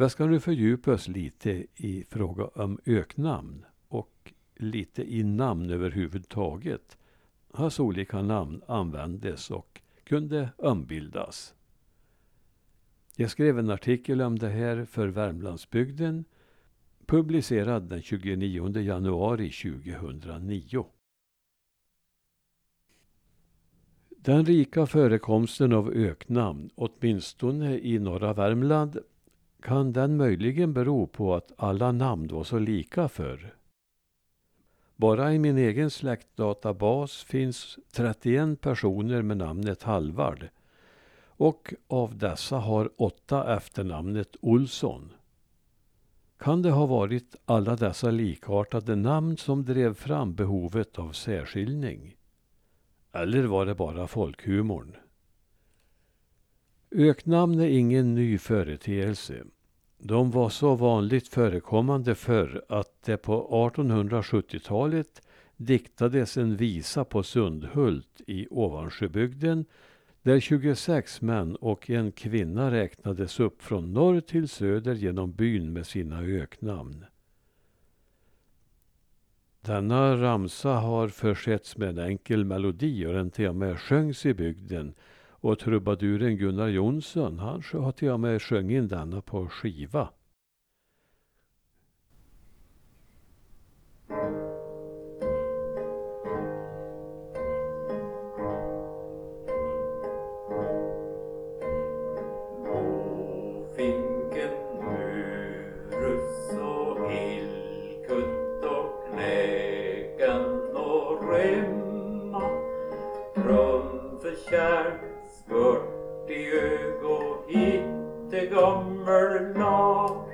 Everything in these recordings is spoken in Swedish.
Vi ska nu fördjupa oss lite i fråga om öknamn och lite i namn överhuvudtaget. Hans olika namn användes och kunde ombildas. Jag skrev en artikel om det här för Värmlandsbygden publicerad den 29 januari 2009. Den rika förekomsten av öknamn, åtminstone i norra Värmland, kan den möjligen bero på att alla namn var så lika förr. Bara i min egen släktdatabas finns 31 personer med namnet Halvard och av dessa har åtta efternamnet Olsson. Kan det ha varit alla dessa likartade namn som drev fram behovet av särskiljning? Eller var det bara folkhumorn? Öknamn är ingen ny företeelse. De var så vanligt förekommande förr att det på 1870-talet diktades en visa på Sundhult i Ovansjöbygden där 26 män och en kvinna räknades upp från norr till söder genom byn med sina öknamn. Denna ramsa har försetts med en enkel melodi och den till och med sjöngs i bygden. Och trubaduren Gunnar Jonsson, han har till och med sjungit in denna på skiva. spurt i ögon hitte gammel Lars.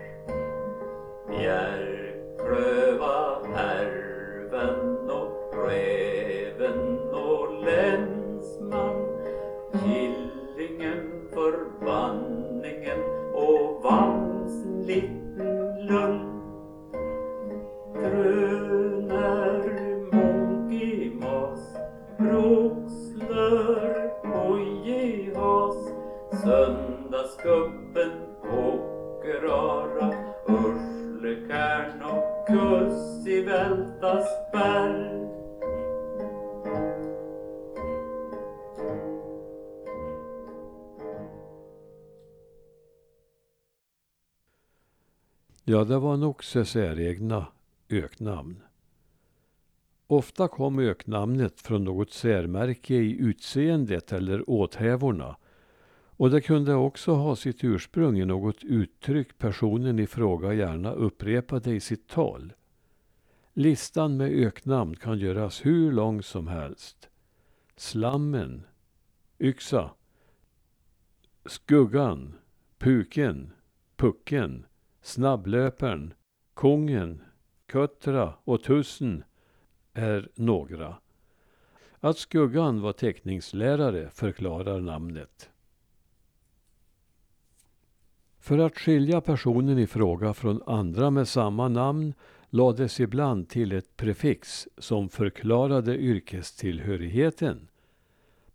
Ja, det var nog så säregna öknamn. Ofta kom öknamnet från något särmärke i utseendet eller åthävorna. Och det kunde också ha sitt ursprung i något uttryck personen i fråga gärna upprepade i sitt tal. Listan med öknamn kan göras hur lång som helst. Slammen, Yxa, Skuggan, Puken, Pucken, Snabblöparen, Kungen, Köttra och Tussen är några. Att Skuggan var teckningslärare förklarar namnet. För att skilja personen i fråga från andra med samma namn lades ibland till ett prefix som förklarade yrkestillhörigheten.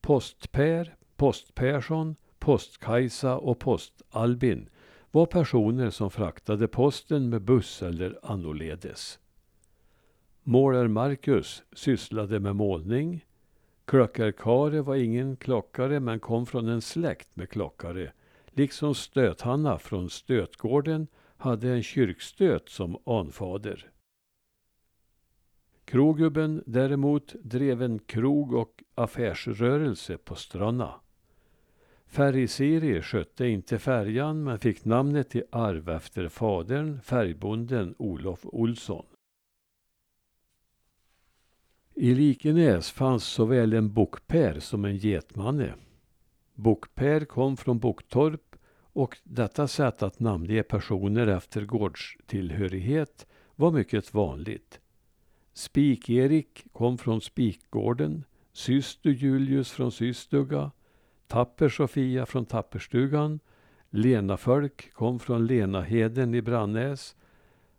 Post-Per, Post-Persson, Post-Kajsa och Post-Albin var personer som fraktade posten med buss eller annorledes. Målar Marcus sysslade med målning. Klockarkare var ingen klockare men kom från en släkt med klockare. Liksom Stöthanna från Stötgården hade en kyrkstöt som anfader. Krogubben däremot drev en krog och affärsrörelse på Stranna. Färg-Siri skötte inte färjan men fick namnet i arv efter fadern, färgbonden Olof Olsson. I Likenäs fanns såväl en bokpär som en getmanne. Bokpär kom från Boktorp och detta sätt att namnge personer efter gårdstillhörighet var mycket vanligt. Spik-Erik kom från Spikgården, Syster Julius från Tapper-Sofia från Tapperstugan, Lena Fölk kom från Lenaheden i Brannäs,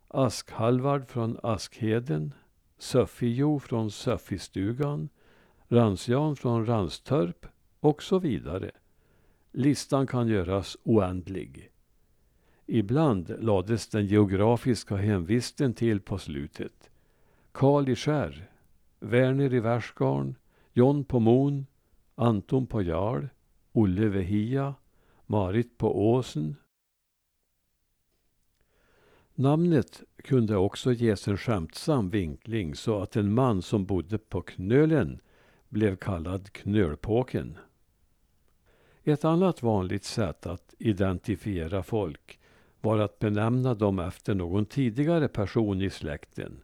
Askhalvard från Askheden, Söffijo från Söffistugan, Ransjan från Ranstorp och så vidare. Listan kan göras oändlig. Ibland lades den geografiska hemvisten till på slutet. Karl i Skär, Verner i Värsgarn, John på Mon, Anton på Jarl, Olle Vehia, Marit på Åsen. Namnet kunde också ges en skämtsam vinkling så att en man som bodde på Knölen blev kallad Knölpåken. Ett annat vanligt sätt att identifiera folk var att benämna dem efter någon tidigare person i släkten.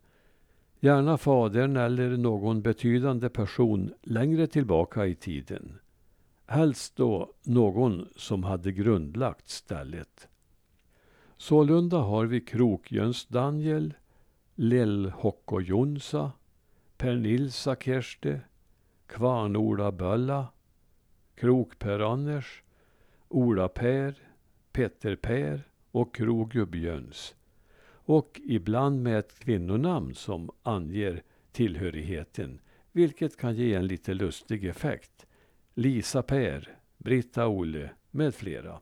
Gärna fadern eller någon betydande person längre tillbaka i tiden. Helst då någon som hade grundlagt stället. Sålunda har vi Krokjöns Daniel, Lill Jonsa, Pernilsa Kerste, Kvarn-Ola Bölla, Krok-Per-Anders, Ola-Per, Petter-Per och Krogubjöns. Och ibland med ett kvinnonamn som anger tillhörigheten, vilket kan ge en lite lustig effekt. Lisa-Per, Britta-Olle med flera.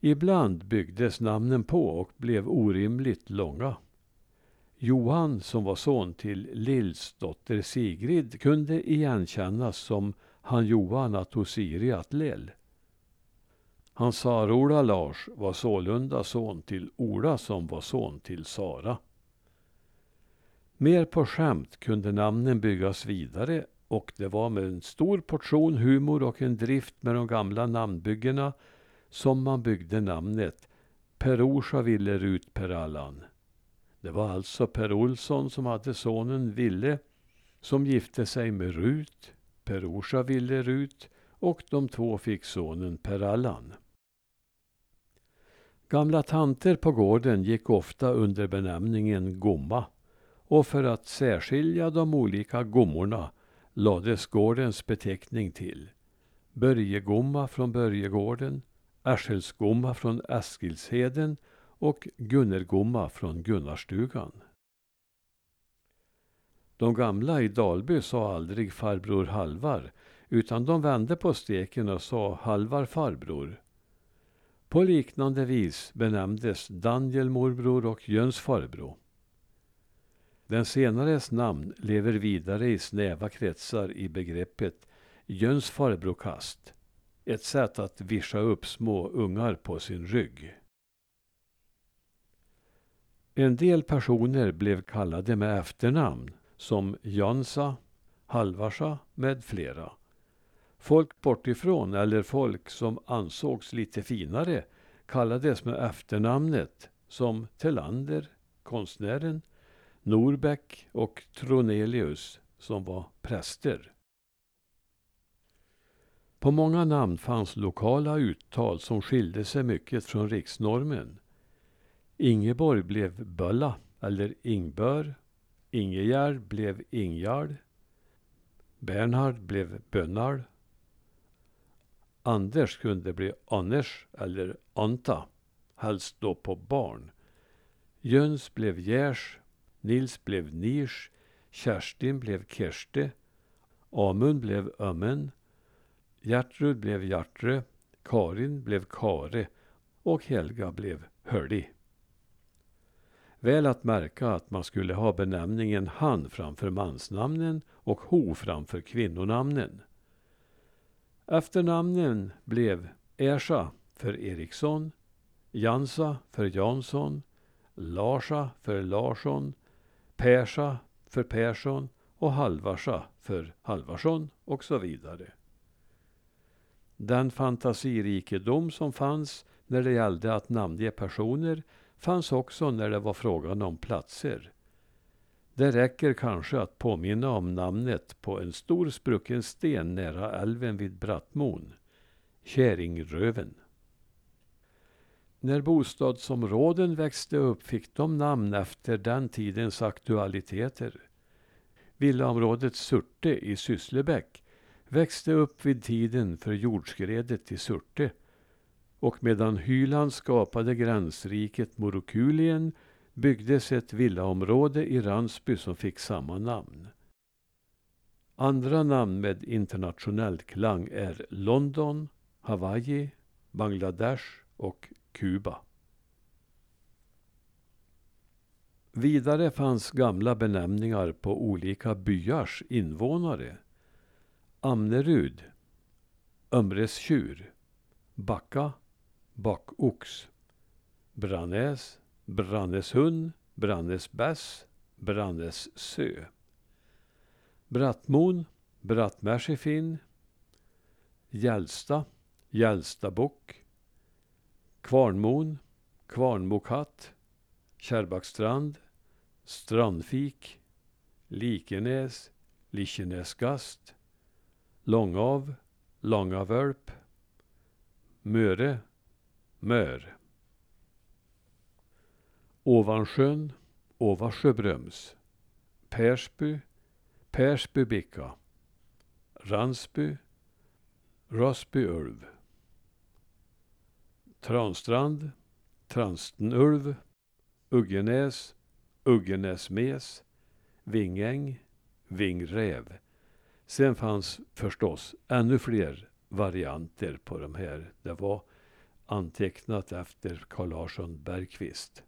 Ibland byggdes namnen på och blev orimligt långa. Johan, som var son till Lills dotter Sigrid, kunde igenkännas som han Johan Atosiri Atlel. Hans Sara-Ola Lars var sålunda son till Ola som var son till Sara. Mer på skämt kunde namnen byggas vidare och det var med en stor portion humor och en drift med de gamla namnbyggena som man byggde namnet Per-Orsa Villerut Per Allan. Det var alltså Per Olsson som hade sonen Ville som gifte sig med Rut, Per-Orsa Villerut och de två fick sonen Per Allan. Gamla tanter på gården gick ofta under benämningen gomma och för att särskilja de olika gommorna lades gårdens beteckning till. Börjegomma från Börjegården, Askelsgomma från Eskilsheden och Gunnergomma från Gunnarstugan. De gamla i Dalby sa aldrig farbror Halvar utan de vände på steken och sa Halvar farbror. På liknande vis benämndes Daniel morbror och Jöns farbror. Den senares namn lever vidare i snäva kretsar i begreppet Jöns farbrokast, Ett sätt att vischa upp små ungar på sin rygg. En del personer blev kallade med efternamn som Jansa, Halvarsa med flera. Folk bortifrån eller folk som ansågs lite finare kallades med efternamnet som Telander, konstnären, Norbeck och Tronelius som var präster. På många namn fanns lokala uttal som skilde sig mycket från riksnormen. Ingeborg blev Bölla eller Ingbör. Ingegärd blev Ingjard. Bernhard blev Bönnard. Anders kunde bli Anders eller Anta, helst då på barn. Jöns blev Gers, Nils blev Nisch, Kerstin blev Kerste, Amund blev Ömmen, Gertrud blev Hjärtre, Karin blev Kare och Helga blev Hörli. Väl att märka att man skulle ha benämningen han framför mansnamnen och ho framför kvinnonamnen. Efternamnen blev Ersa för Eriksson, Jansa för Jansson, Larsa för Larsson, Persa för Persson och Halvarsa för Halvarsson och så vidare. Den fantasirikedom som fanns när det gällde att namnge personer fanns också när det var frågan om platser. Det räcker kanske att påminna om namnet på en stor sprucken sten nära älven vid Brattmon, Käringröven. När bostadsområden växte upp fick de namn efter den tidens aktualiteter. Villaområdet Surte i Sysslebäck växte upp vid tiden för jordskredet i Surte och medan Hyland skapade gränsriket Morokulien byggdes ett villaområde i Ransby som fick samma namn. Andra namn med internationell klang är London, Hawaii, Bangladesh och Kuba. Vidare fanns gamla benämningar på olika byars invånare. Amnerud, Ömrestjur, Backa, Bakox, Brannäs, Brannäshund, Brannäsbäss, Brannässö. Brattmon, Brattmärsifin, Gällsta, Gällstabock, Kvarnmon, Kvarnmokatt, Kärrbackstrand, Strandfik, Likenäs, Likenäsgast, Långav, Långavölp, Möre, Mör. Ovansjön, Ovasjöbröms, Persby, Persbybicka, Ransby, Rosbyulv, Transtrand, Transtenulv, Uggenäs, Uggenäsmes, Vingäng, Vingräv. Sen fanns förstås ännu fler varianter på de här. Det var antecknat efter Carl Larsson Bergqvist.